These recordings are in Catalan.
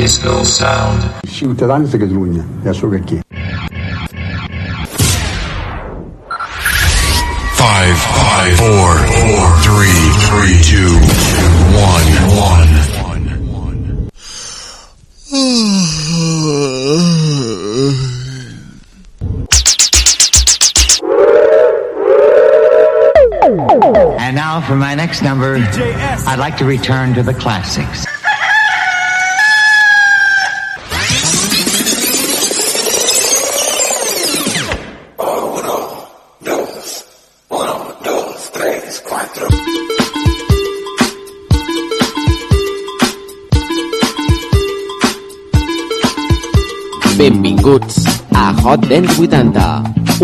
disco sound? Ciutadans de Catalunya, ja sóc aquí. Five, five, four, four, three, three, two, one, one. And now for my next number, I'd like to return to the classics. Benvinguts a Hot Dance 80,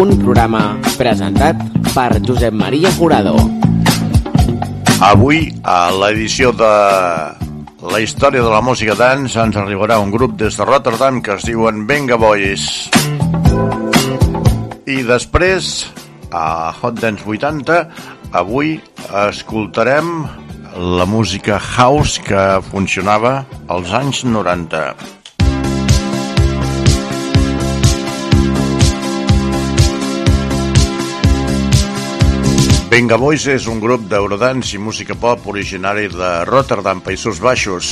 un programa presentat per Josep Maria Jurado. Avui, a l'edició de la història de la música dance, ens arribarà un grup des de Rotterdam que es diuen Venga Boys. I després, a Hot Dance 80, avui escoltarem la música house que funcionava als anys 90. Venga Boys és un grup d'eurodance i música pop originari de Rotterdam, Països Baixos,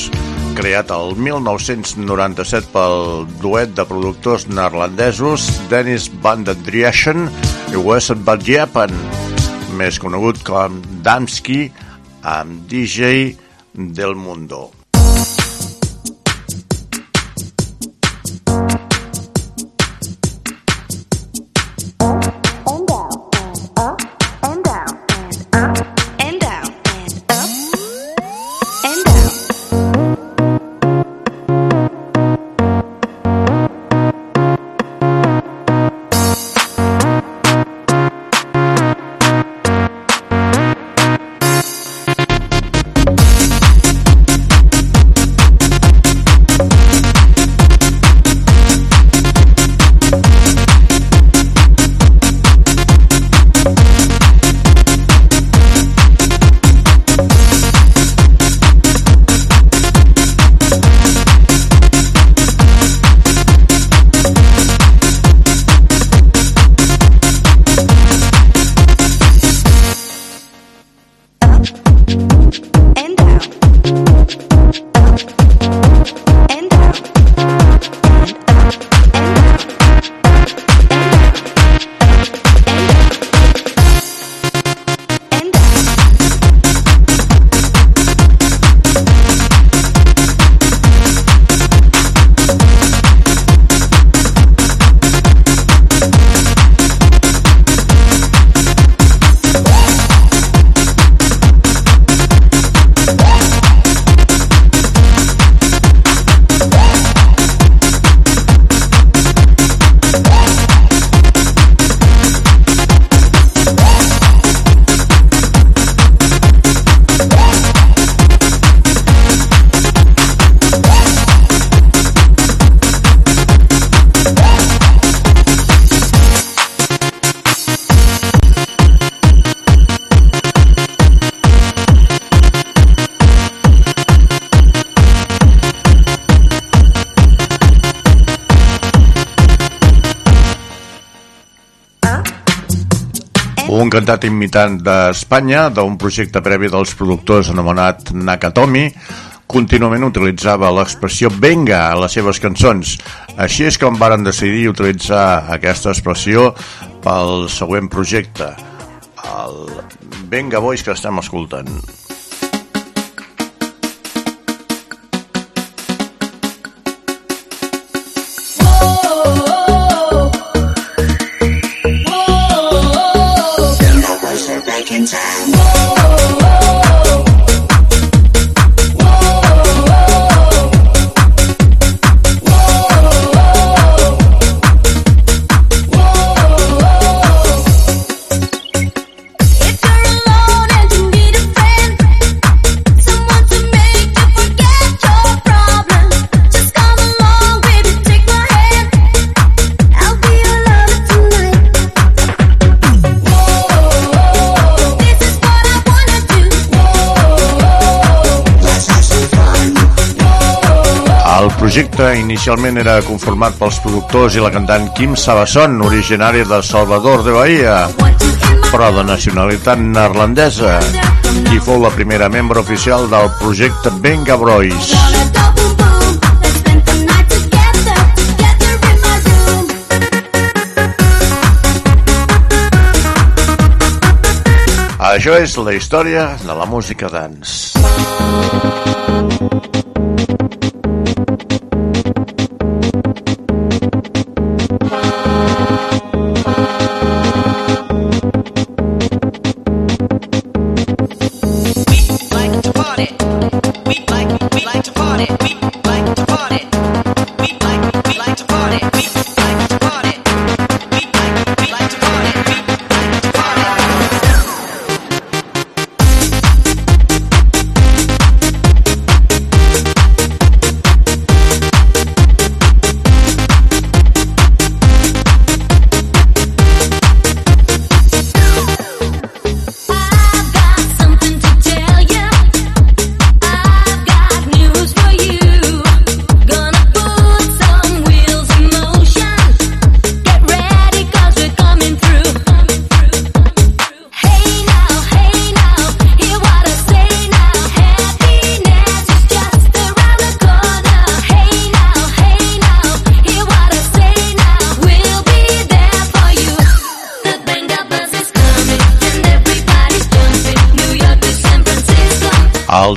creat el 1997 pel duet de productors neerlandesos Dennis van den Drieschen i Wes van Jeppen, més conegut com Damski, amb DJ del Mundo. Cantat imitant d'Espanya d'un projecte previ dels productors anomenat Nakatomi contínuament utilitzava l'expressió venga a les seves cançons. Així és com varen decidir utilitzar aquesta expressió pel següent projecte, el Venga Boys que estem escoltant. Projecte inicialment era conformat pels productors i la cantant Kim Sabasson, originari de Salvador de Bahia, però de nacionalitat neerlandesa, qui fou la primera membre oficial del projecte Venga Boys. Això és la història de la música dance.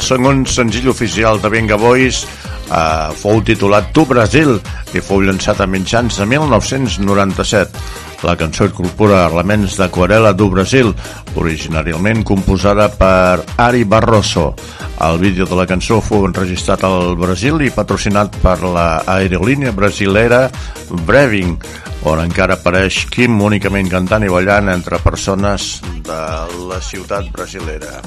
Segon senzill oficial de Venga Boys eh, fou titulat Tu Brasil i fou llançat a mitjans de 1997. La cançó incorpora elements d'aquarela du Brasil, originàriament composada per Ari Barroso. El vídeo de la cançó fou enregistrat al Brasil i patrocinat per la aerolínia brasilera Breving, on encara apareix Kim únicament cantant i ballant entre persones de la ciutat brasilera.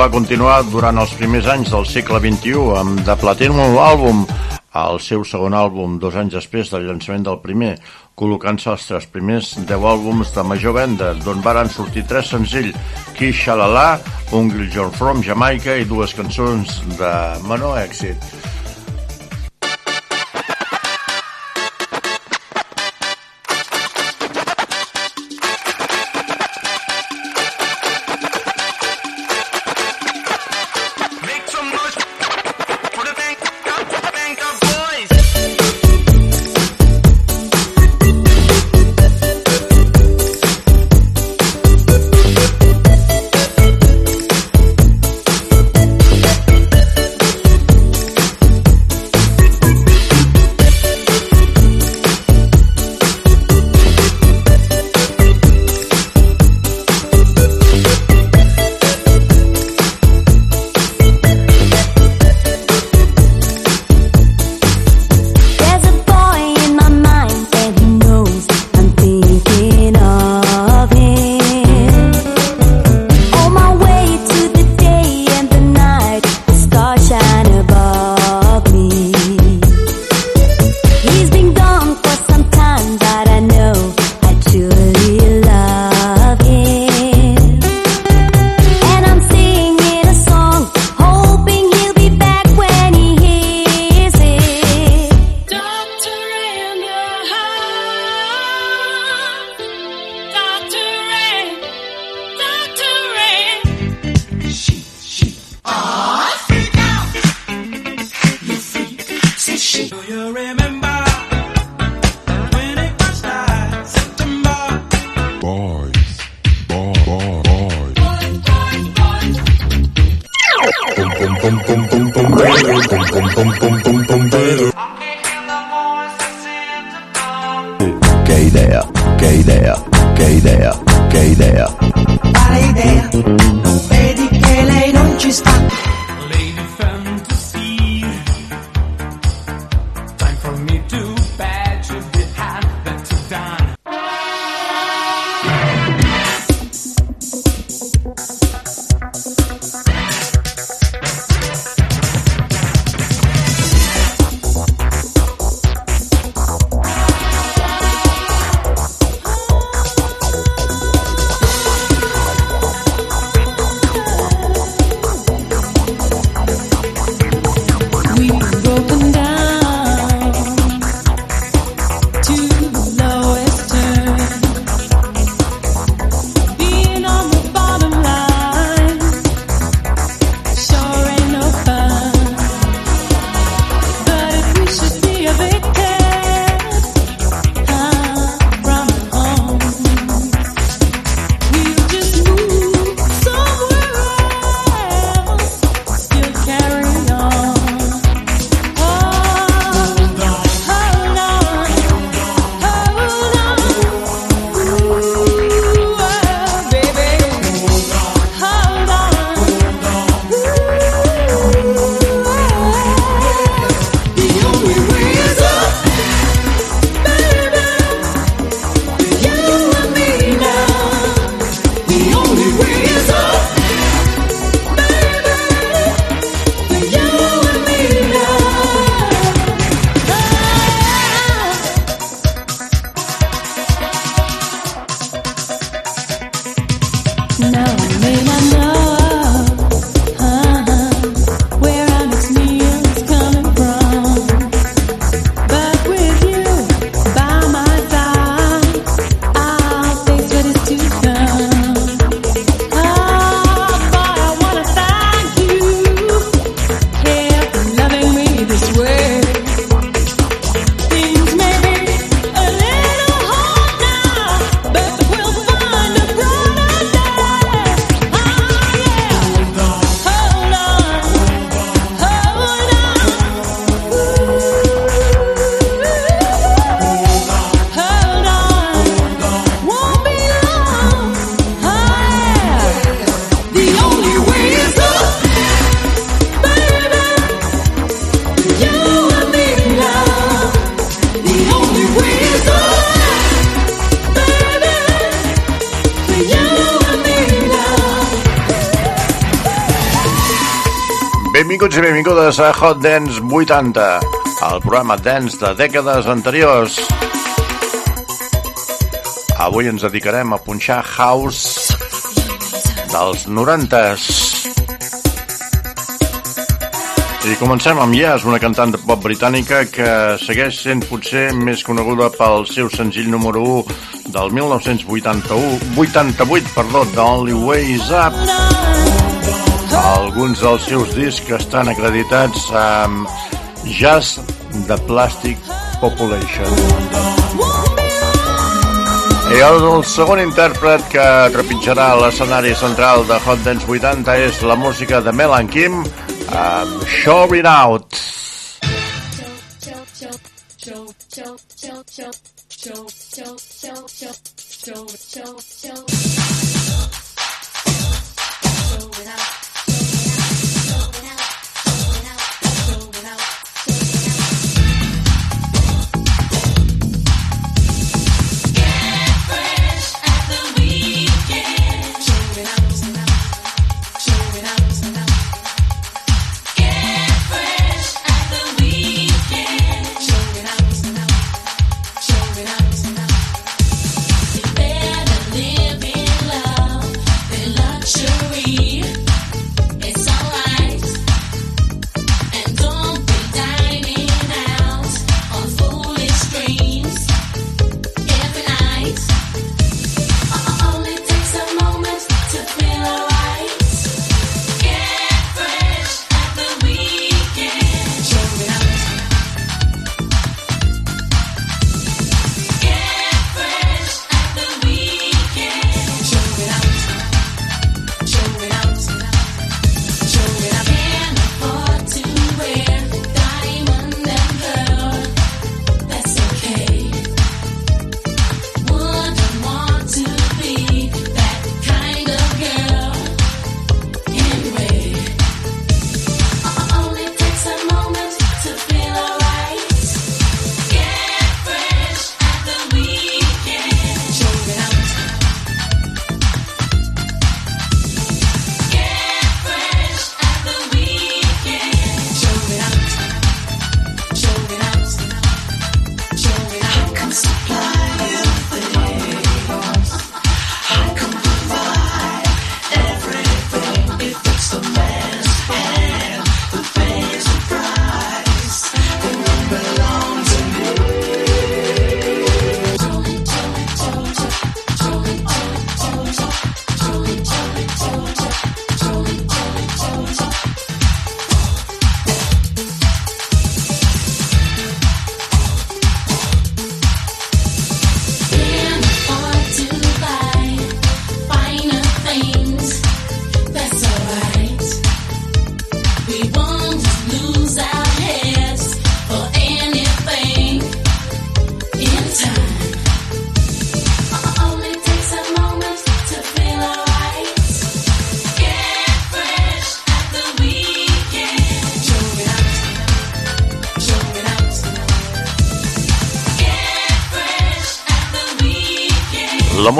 Va continuar durant els primers anys del segle XXI amb The Platinum Album, el seu segon àlbum dos anys després del llançament del primer, col·locant-se els tres primers 10 àlbums de major venda, d'on varen sortir tres senzills, Kish Shalala, un John From Jamaica i dues cançons de menor èxit. benvingudes a Hot Dance 80, el programa dance de dècades anteriors. Avui ens dedicarem a punxar house dels 90s. I comencem amb Yes, una cantant de pop britànica que segueix sent potser més coneguda pel seu senzill número 1 del 1981, 88, perdó, The Only Way Is Up. No. Alguns dels seus discs estan acreditats amb Jazz de Plastic Population. I el, el segon intèrpret que trepitjarà l'escenari central de Hot Dance 80 és la música de Melan Kim amb Show It Out.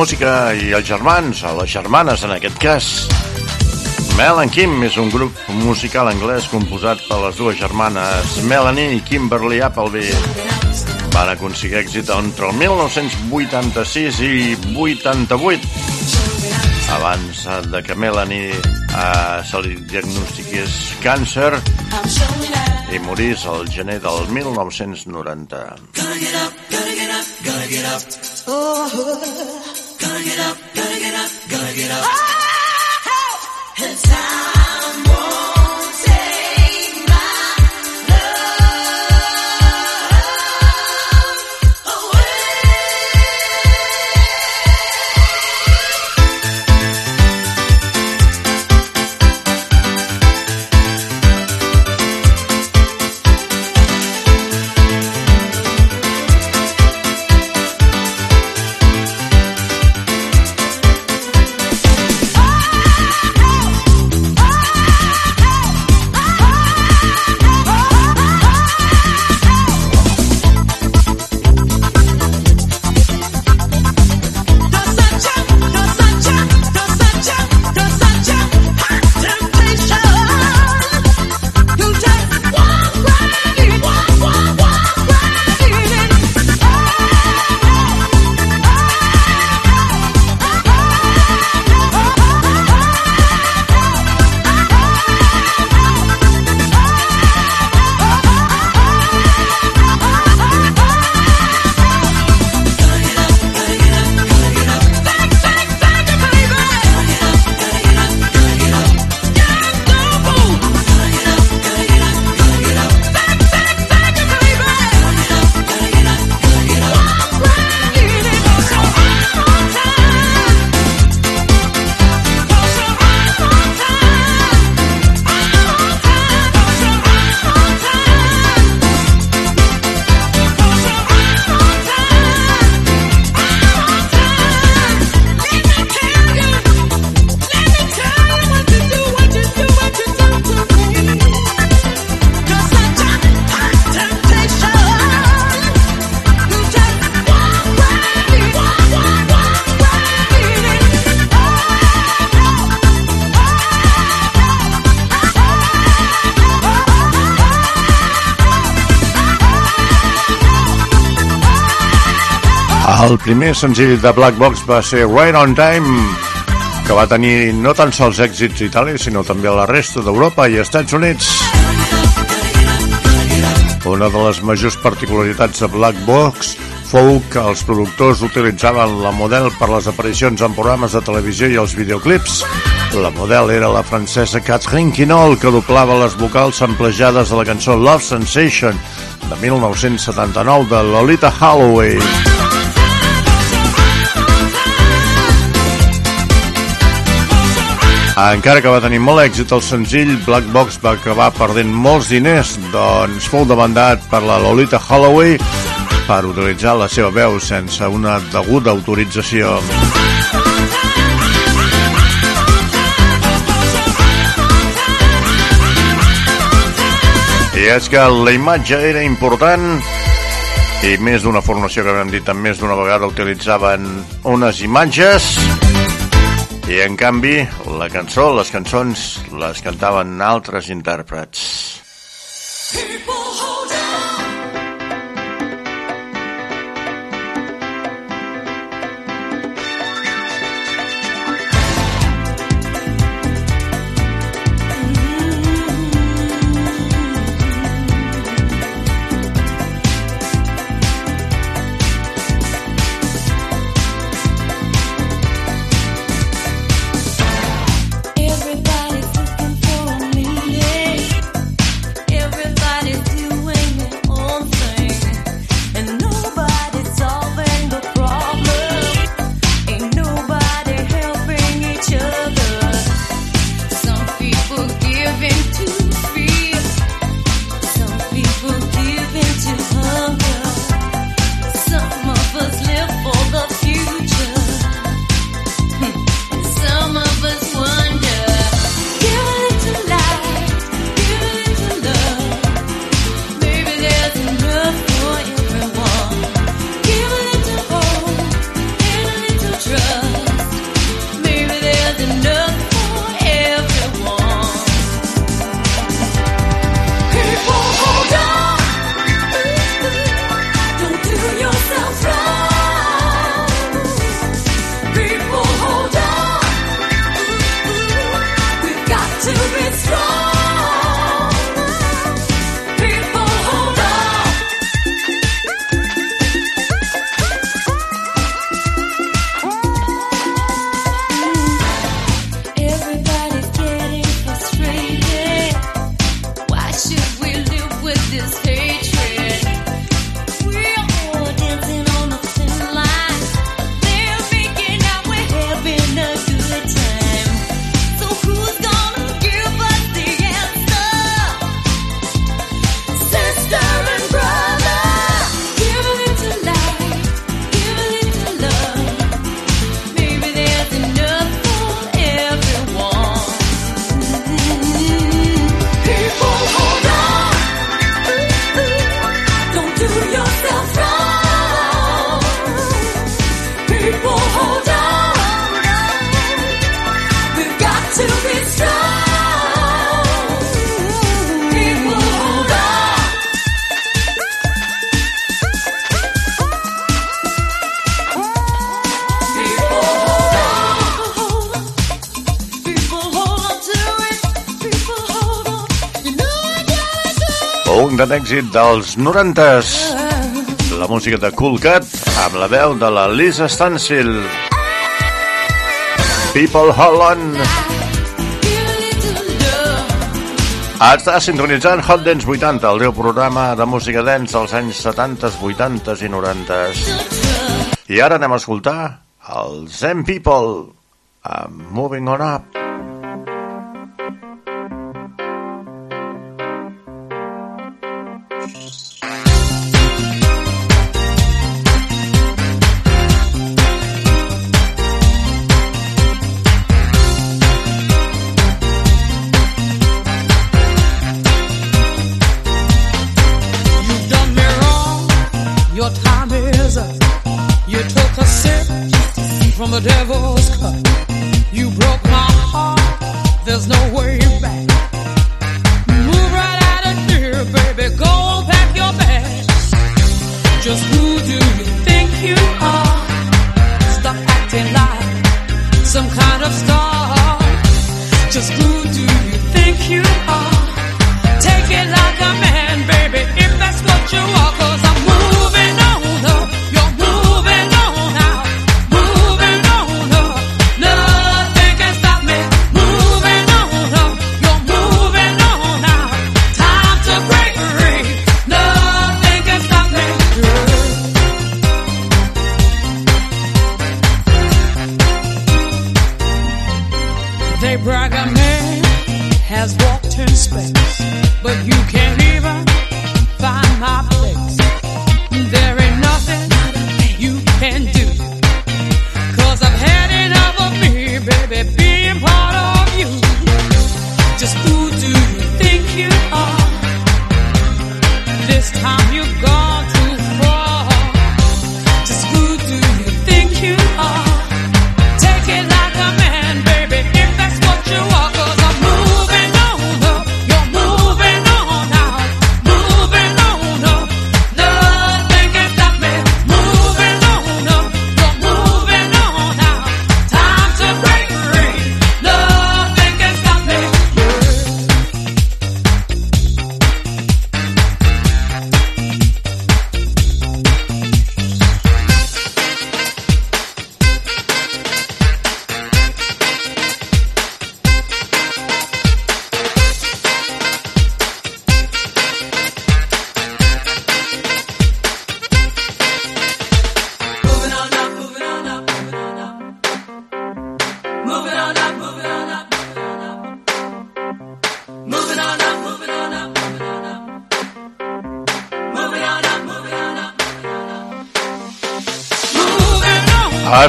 Música i els germans, o les germanes en aquest cas. Mel and Kim és un grup musical anglès composat per les dues germanes Melanie i Kimberly Appleby. Van aconseguir èxit entre el 1986 i 88 abans de que Melanie eh, se li diagnostiqués càncer i morís el gener del 1990. Gotta get up, gotta get up, gotta get up. Ah! Primer senzill de Black Box va ser Right on Time, que va tenir no tan sols èxits a Itàlia, sinó també a la resta d'Europa i Estats Units. Una de les majors particularitats de Black Box fou que els productors utilitzaven la model per les aparicions en programes de televisió i els videoclips. La model era la francesa Catherine Quinol, que doblava les vocals amplejades de la cançó Love Sensation de 1979 de Lolita Holloway. Encara que va tenir molt èxit el senzill, Black Box va acabar perdent molts diners, doncs fou demandat per la Lolita Holloway per utilitzar la seva veu sense una deguda autorització. I és que la imatge era important i més d'una formació que vam dit més d'una vegada utilitzaven unes imatges i en canvi la cançó, les cançons les cantaven altres intèrprets. Everybody's èxit dels 90s. La música de Cool Cat amb la veu de la Lisa Stansil People Holland. Està sintonitzant Hot Dance 80, el teu programa de música dance dels anys 70, 80 i 90. I ara anem a escoltar els Zen People amb Moving On Up.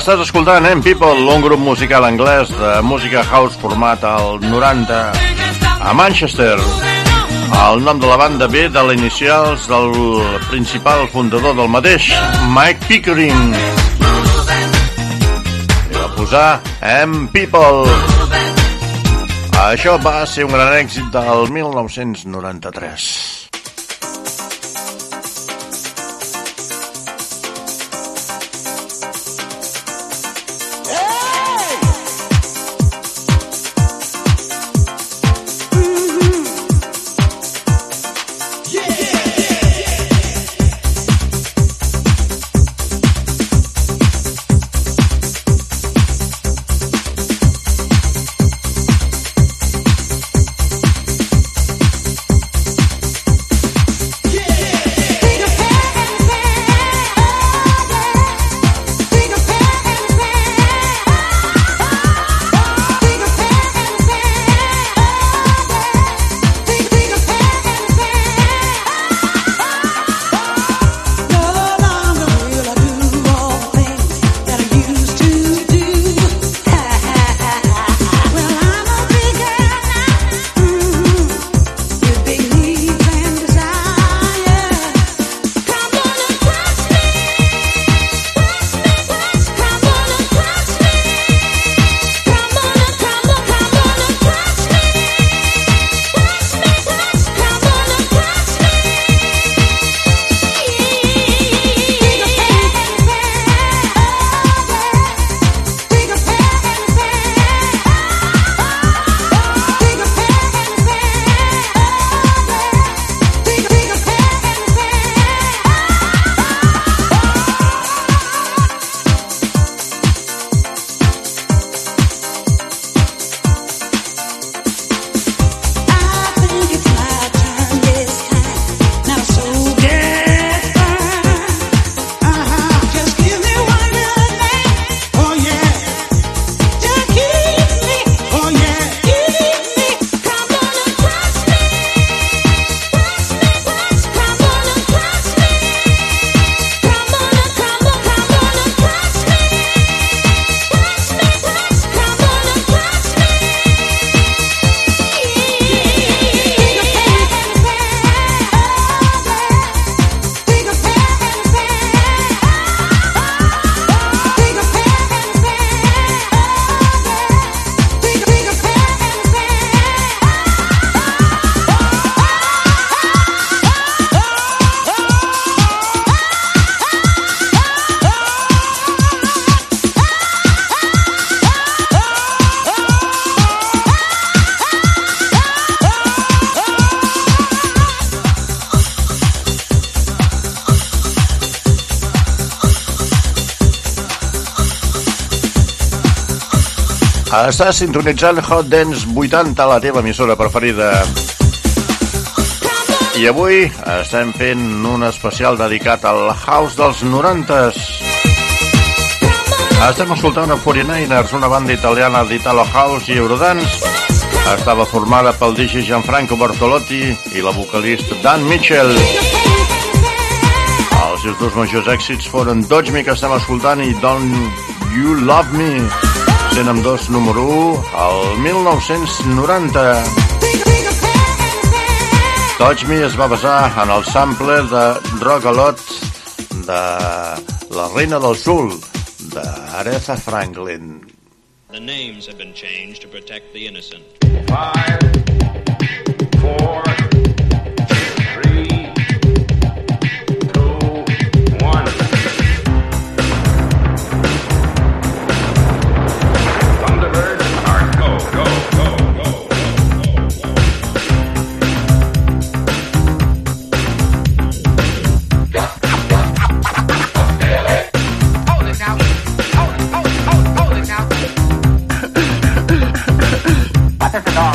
Estàs escoltant M People, un grup musical anglès de música house format al 90 a Manchester. El nom de la banda ve de les inicials del principal fundador del mateix, Mike Pickering. I va posar M People. Això va ser un gran èxit del 1993. Estàs sintonitzant Hot Dance 80, la teva emissora preferida. I avui estem fent un especial dedicat al House dels 90s. Estem escoltant a 49ers, una banda italiana d'Italo House i Eurodance. Estava formada pel DJ Gianfranco Bortolotti i la vocalista Dan Mitchell. Els seus dos majors èxits foren Dodge Me, que estem escoltant, i Don't You Love Me, amb dos número 1 al 1990. Touch Me es va basar en el sample de Rock a Lot de La Reina del Sul, d'Aretha Franklin. The names have been changed to protect the innocent. Five, four, Officer Dog.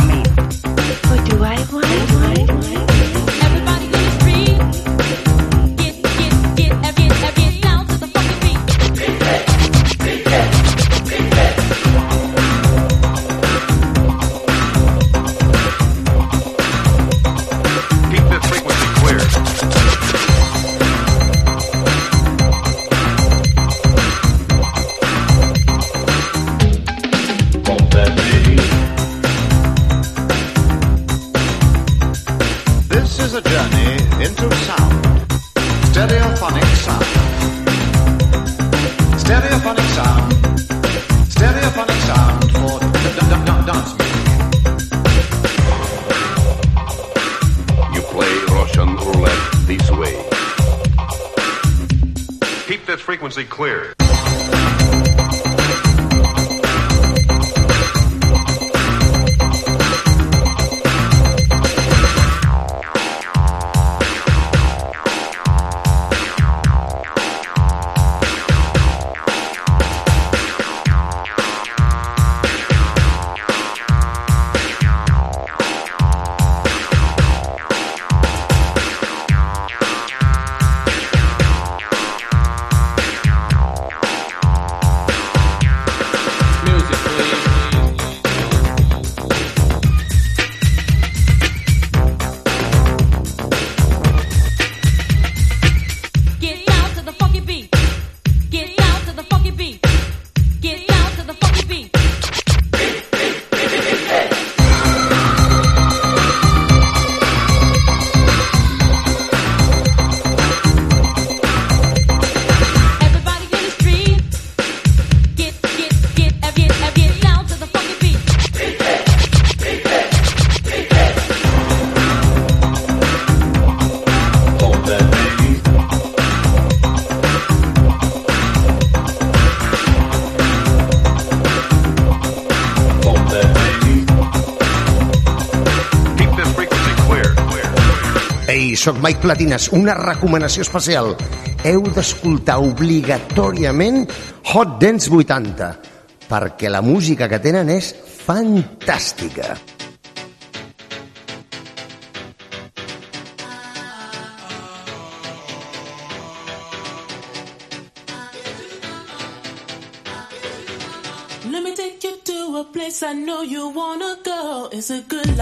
Sóc Mike Platines, una recomanació especial. Heu d'escoltar obligatòriament Hot Dance 80, perquè la música que tenen és fantàstica. Let me take you to a place I know you wanna go. It's a good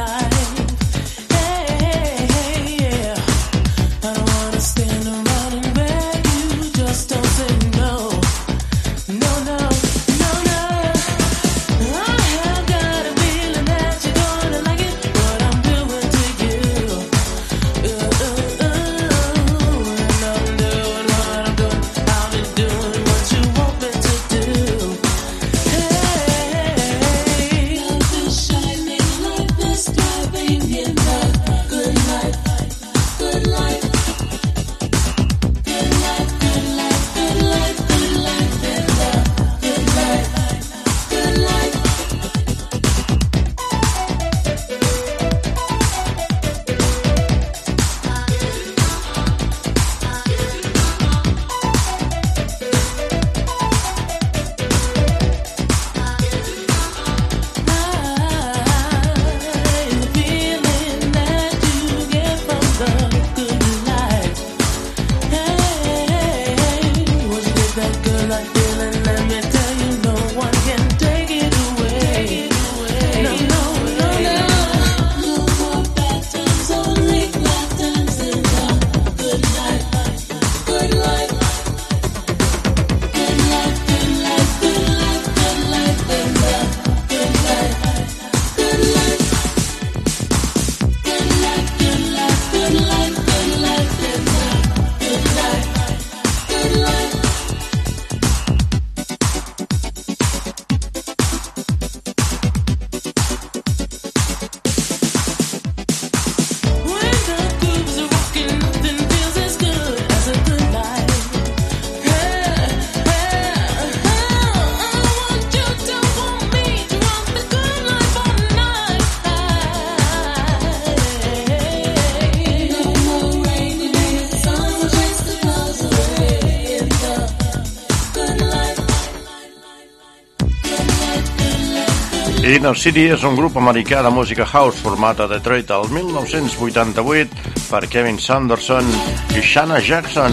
Inner City és un grup americà de música house format a Detroit el 1988 per Kevin Sanderson i Shanna Jackson.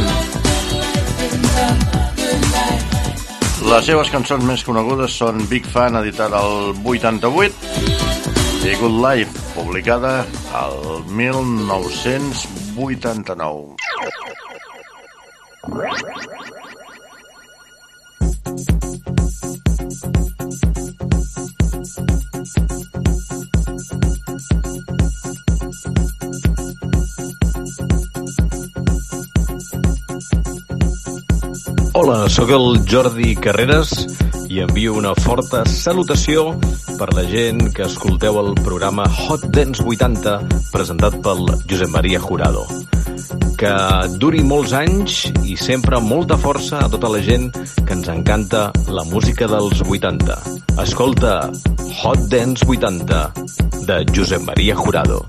Les seves cançons més conegudes són Big Fan, editada al 88, i Good Life, publicada al 1989. Hola, sóc el Jordi Carreras i envio una forta salutació per la gent que escolteu el programa Hot Dance 80 presentat pel Josep Maria Jurado. Que duri molts anys i sempre molta força a tota la gent que ens encanta la música dels 80. Escolta Hot Dance 80 de Josep Maria Jurado.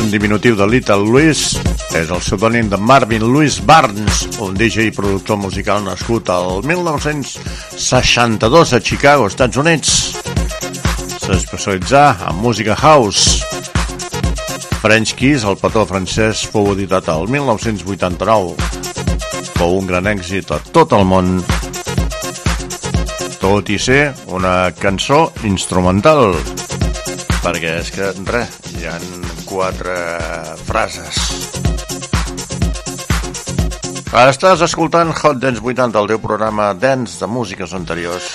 Un diminutiu de Little Louis, és el pseudònim de Marvin Louis Barnes, un DJ i productor musical nascut al 1962 a Chicago, Estats Units. S'especialitzà en música house. French Kiss, el petó francès, fou editat al 1989. Fou un gran èxit a tot el món, tot i ser una cançó instrumental perquè és que, res, hi han quatre frases. Estàs escoltant Hot Dance 80, el teu programa dance de músiques anteriors.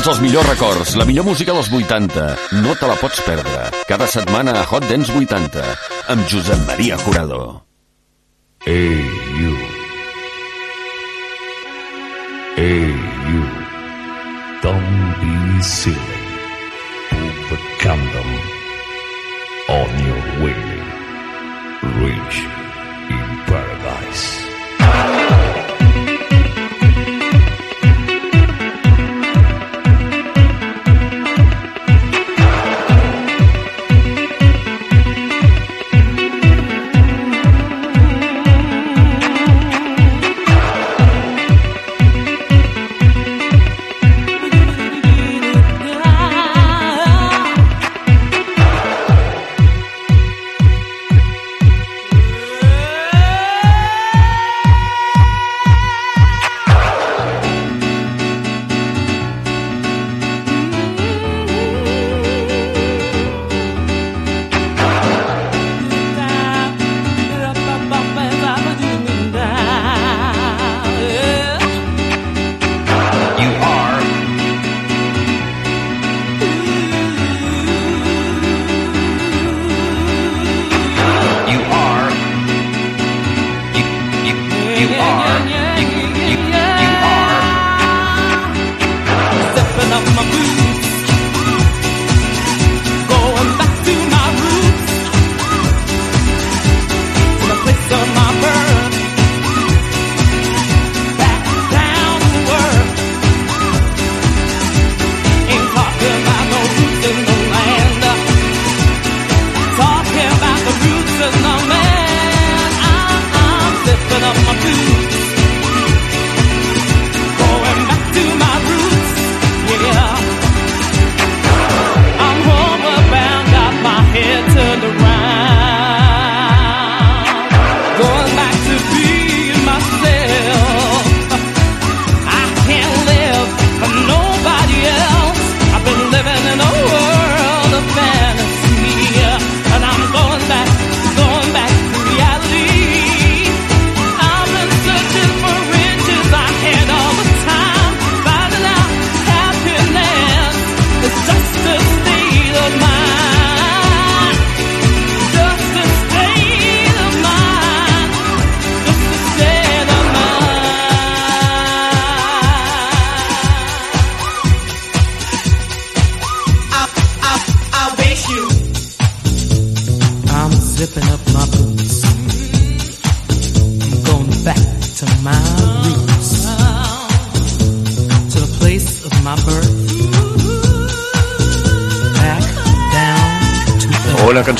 Tots els millors records, la millor música dels 80. No te la pots perdre. Cada setmana a Hot Dance 80 amb Josep Maria Jurado. Hey, you. Hey, you. Don't be silly. Put the condom on your way. Rich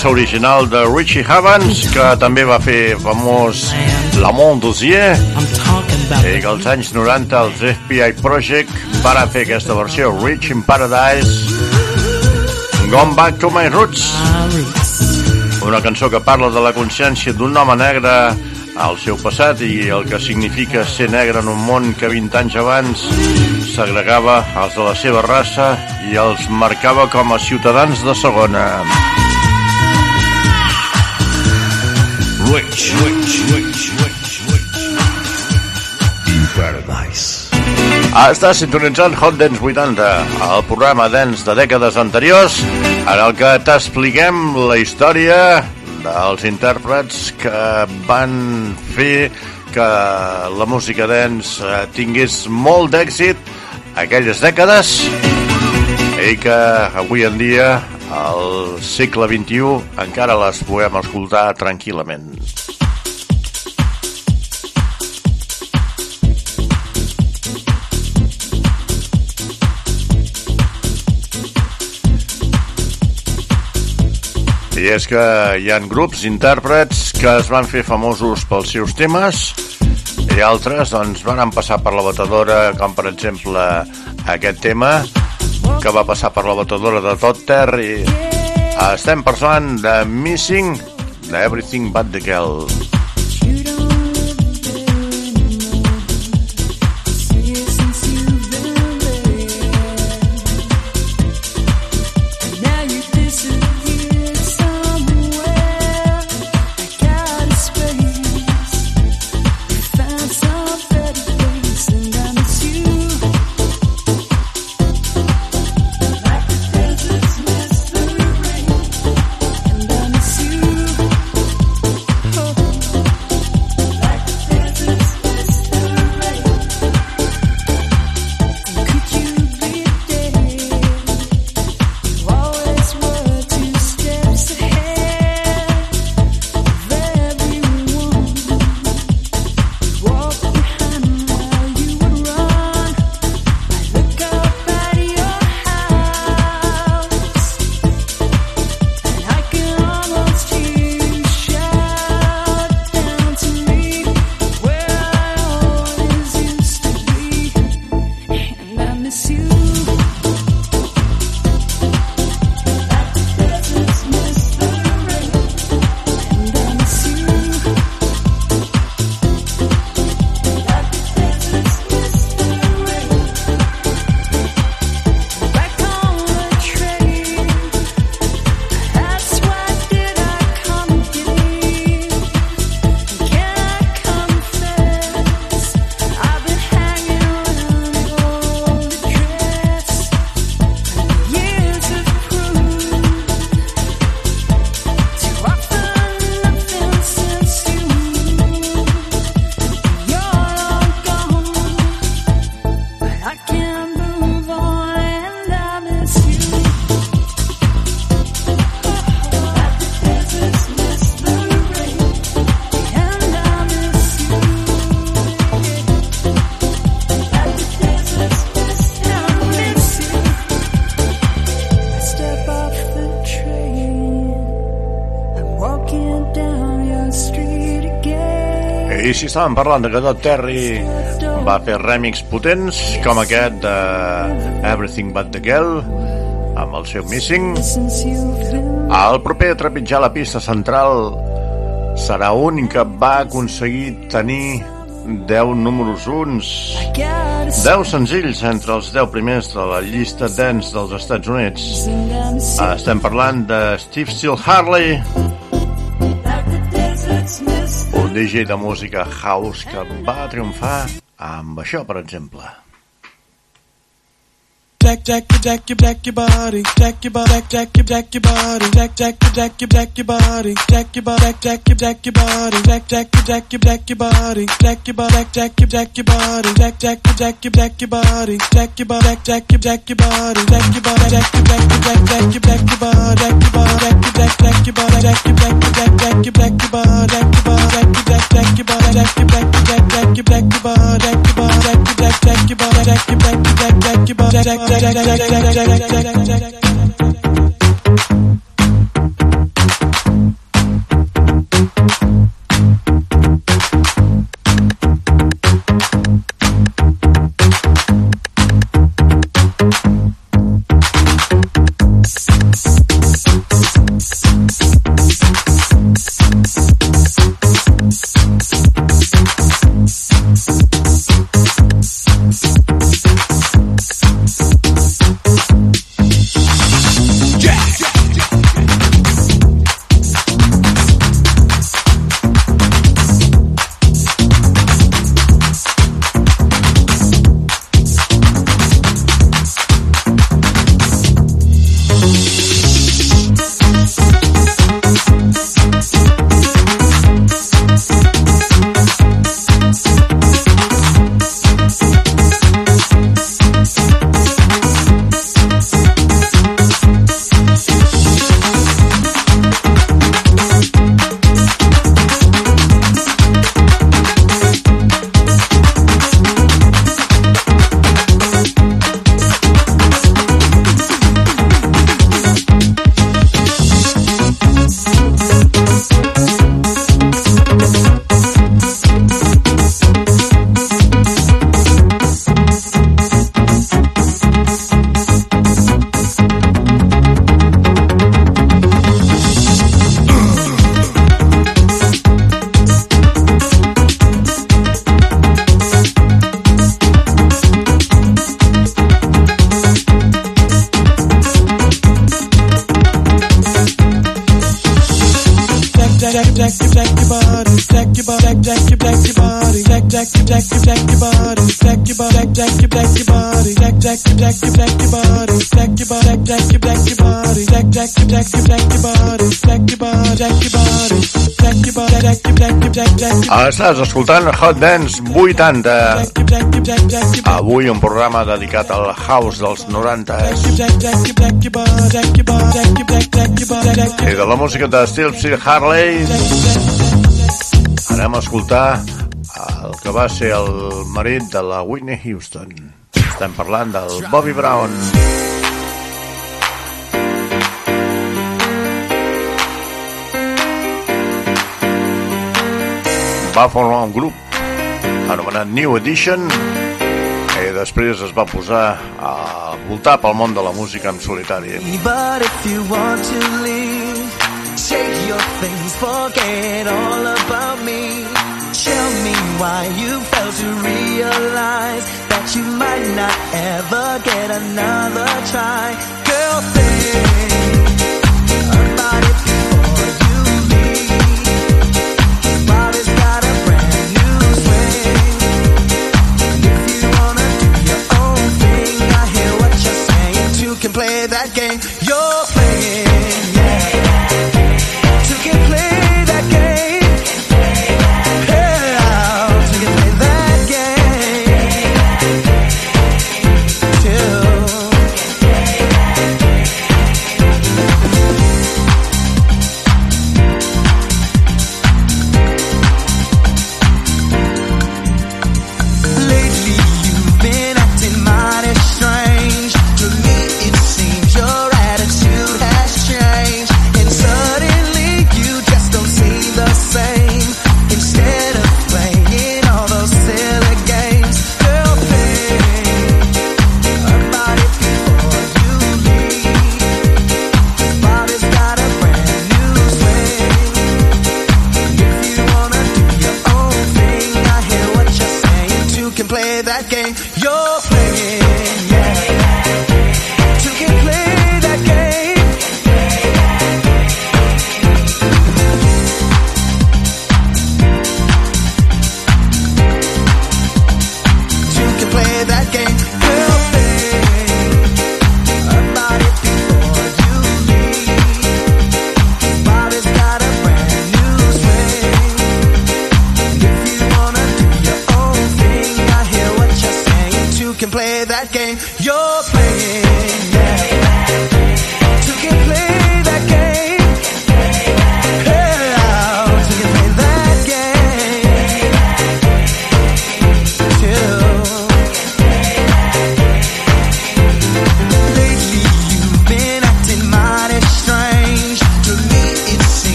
cançó original de Richie Havens, que també va fer famós La Monde Dossier, i que als anys 90 els FBI Project van fer aquesta versió, Rich in Paradise, Gone Back to My Roots. Una cançó que parla de la consciència d'un home negre al seu passat i el que significa ser negre en un món que 20 anys abans segregava els de la seva raça i els marcava com a ciutadans de segona. Rich, rich, rich, rich, rich. In paradise. Està sintonitzant Hot Dance 80, el programa dance de dècades anteriors, en el que t'expliquem la història dels intèrprets que van fer que la música dance eh, tingués molt d'èxit aquelles dècades i que avui en dia, al segle XXI, encara les podem escoltar tranquil·lament. I és que hi han grups intèrprets que es van fer famosos pels seus temes i altres doncs, van passar per la batedora, com per exemple aquest tema que va passar per la batedora de Todd Terry. Estem parlant de Missing, de Everything But The Girl. Estàvem parlant de que Todd Terry va fer rèmix potents com aquest de Everything But The Girl amb el seu Missing. El proper a trepitjar la pista central serà un que va aconseguir tenir 10 números uns. 10 senzills entre els 10 primers de la llista dance dels Estats Units. Estem parlant de Steve Still Harley DJ de música house que va triomfar amb això, per exemple. jack jack jack your jack your body jack your body jack your jack your body jack jack jack your jack your body jack your body jack your jack your body jack jack jack your jack your body jack your body jack your jack your body jack jack jack your jack your body jack your body jack your jack your body jack your body jack your jack your jack jack your jack your body jack your body jack your jack jack your body jack your jack jack jack your jack your body jack your body jack your jack jack your body jack your jack jack jack your jack your body jack your body jack your jack jack your body jack your jack jack your body jack your check, check, check, check, check, check. Estàs escoltant Hot Dance 80. Avui un programa dedicat al house dels 90. I de la música de Steve Harley anem a escoltar el que va ser el marit de la Whitney Houston. Estem parlant del Bobby Brown. Bobby Brown. va formar un grup anomenat New Edition i després es va posar a voltar pel món de la música en solitari. But if you want to leave, shake your things, forget all about me. Tell me why you failed to realize that you might not ever get another try. Girl, think.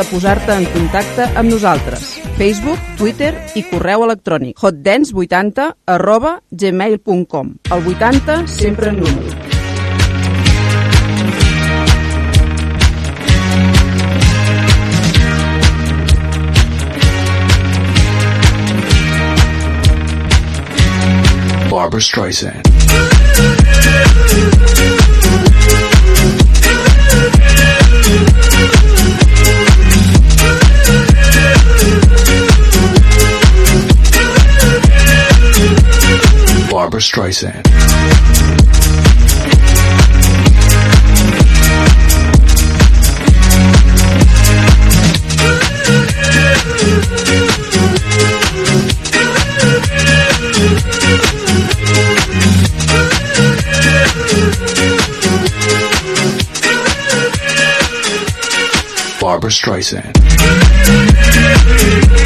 De posar-te en contacte amb nosaltres. Facebook, Twitter i correu electrònic. hotdance80 arroba gmail.com El 80 sempre en número. Barbara Streisand. Barbara Streisand. Barbara Streisand.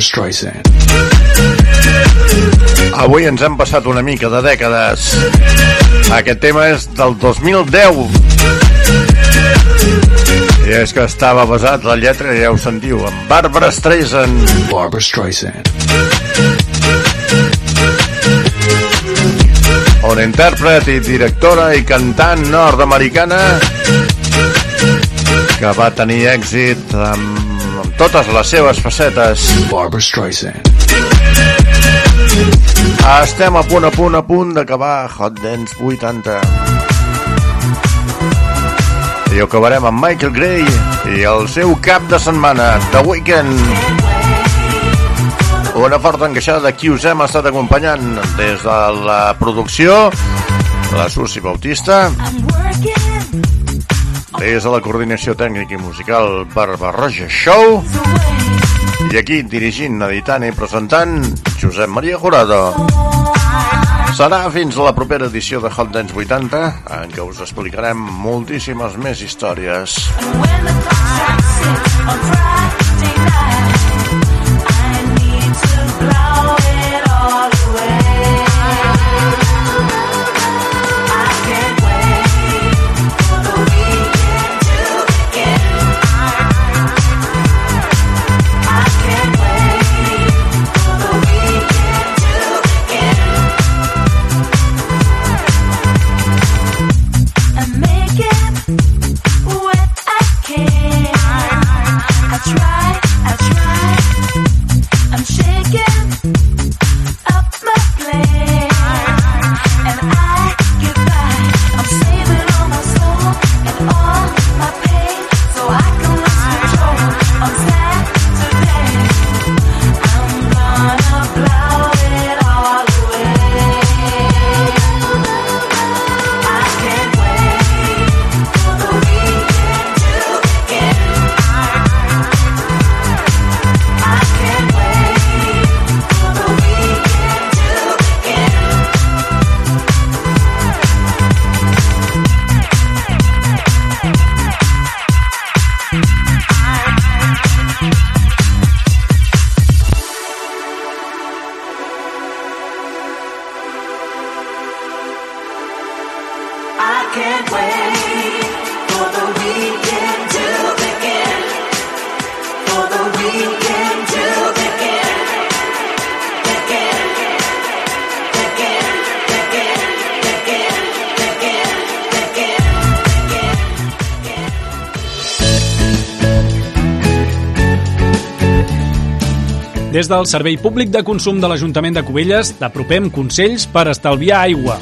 Barbara Streisand. Avui ens hem passat una mica de dècades. Aquest tema és del 2010. I és que estava basat la lletra, ja ho sentiu, en Barbara Streisand. Barbara Streisand. Una intèrpret i directora i cantant nord-americana que va tenir èxit amb totes les seves facetes. Barbara Streisand. Estem a punt, a punt, a punt d'acabar Hot Dance 80. I acabarem amb Michael Gray i el seu cap de setmana, The Weeknd. Una forta encaixada de qui us hem estat acompanyant des de la producció, la Susi Bautista, des de la coordinació tècnica i musical Barbarroja Show, i aquí dirigint, editant i presentant Josep Maria Jurado. Serà fins a la propera edició de Hot Dance 80 en què us explicarem moltíssimes més històries. And del Servei Públic de Consum de l'Ajuntament de Cubelles t'apropem consells per estalviar aigua.